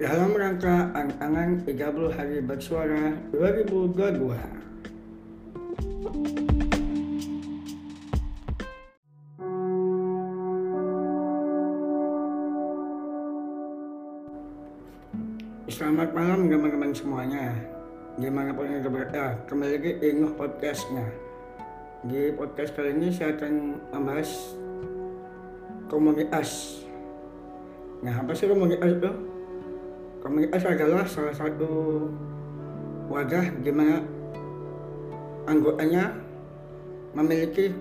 dalam rangka angan-angan 30 hari bersuara 2022. Selamat malam teman-teman semuanya Gimana pun yang berada Kembali lagi di Podcastnya Di podcast kali ini saya akan membahas Komunitas Nah apa sih komunitas itu? Komunitas adalah salah satu wadah di mana anggotanya memiliki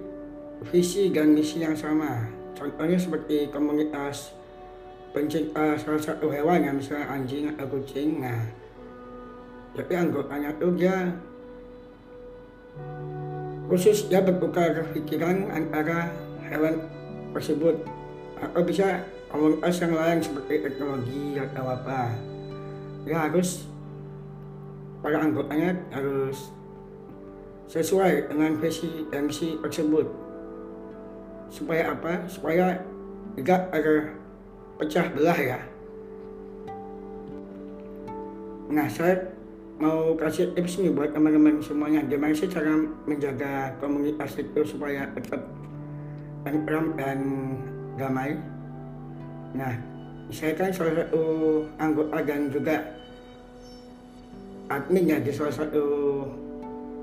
visi dan misi yang sama. Contohnya seperti komunitas pencinta salah satu hewan ya misalnya anjing atau kucing. Nah, jadi anggotanya itu dia khusus dia bertukar pikiran antara hewan tersebut atau bisa komunitas yang lain seperti teknologi atau apa ya harus para anggotanya harus sesuai dengan visi misi tersebut. Supaya apa? Supaya tidak ada pecah belah ya. Nah saya mau kasih tips nih buat teman-teman semuanya. Gimana sih cara menjaga komunitas itu supaya tetap tentram dan damai? Nah, saya kan salah satu anggota dan juga admin ya di salah satu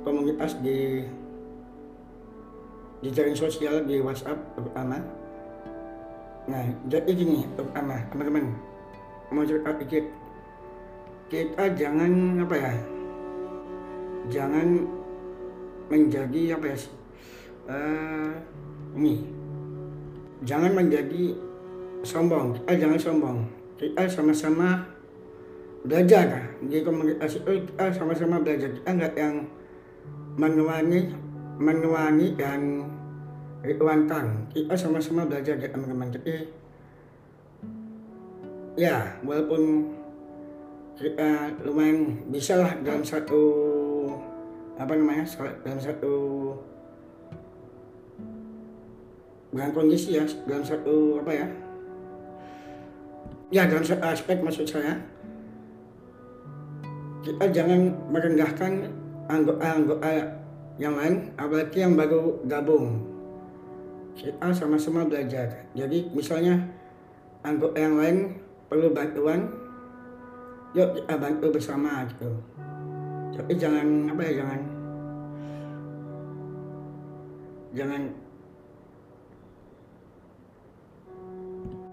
komunitas di di jaring sosial di WhatsApp terutama. Nah, jadi gini terutama teman-teman. Mau cerita dikit. Kita jangan apa ya jangan menjadi apa ya uh, ini. Jangan menjadi sombong. Kita jangan sombong. Kita sama-sama belajar di komunitas itu kita sama-sama belajar. Kita nggak yang menuani menuani dan riwantang kita sama-sama belajar ya teman-teman. Jadi ya walaupun kita lumayan bisa lah dalam satu apa namanya dalam satu dengan kondisi ya dalam satu apa ya ya dalam aspek maksud saya kita jangan merendahkan anggota-anggota yang lain apalagi yang baru gabung. Kita sama-sama belajar. Jadi misalnya anggota yang lain perlu bantuan yuk kita bantu bersama gitu. Tapi jangan apa ya jangan jangan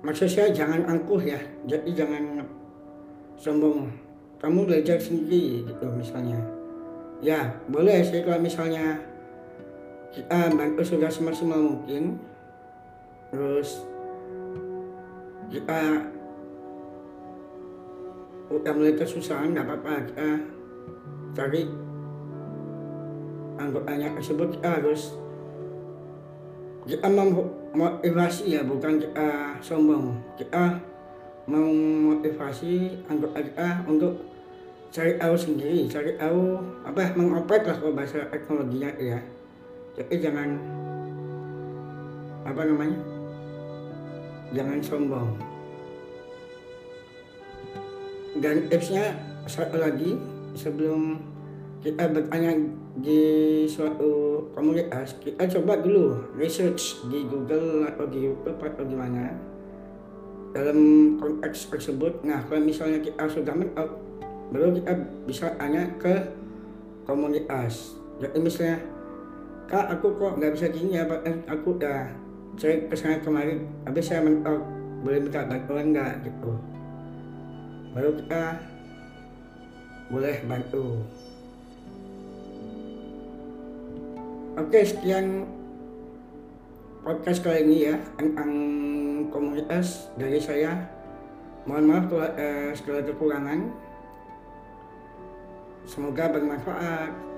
maksud saya jangan angkuh ya. Jadi jangan sombong. Kamu belajar sendiri gitu misalnya. Ya boleh sih kalau misalnya kita bantu sudah semaksimal mungkin. Terus kita udah mulai kesusahan nggak apa-apa. Kita cari anggotanya tersebut kita harus kita memotivasi ya bukan kita sombong. Kita memotivasi anggota kita untuk cari tahu sendiri cari tahu apa mengopek lah kalau bahasa teknologinya ya. Jadi jangan apa namanya jangan sombong. Dan tipsnya satu lagi sebelum kita bertanya di suatu komunitas kita coba dulu research di Google atau di YouTube atau gimana. Dalam konteks tersebut nah kalau misalnya kita sudah mentok baru kita bisa tanya ke komunitas. Jadi misalnya kak aku kok nggak bisa gini ya pak? Aku udah cek ke sana kemarin habis saya mentok boleh minta bantuan nggak? Gitu. Baru kita boleh bantu Oke, sekian podcast kali ini ya tentang komunitas dari saya. Mohon maaf kalau eh, segala kekurangan. Semoga bermanfaat.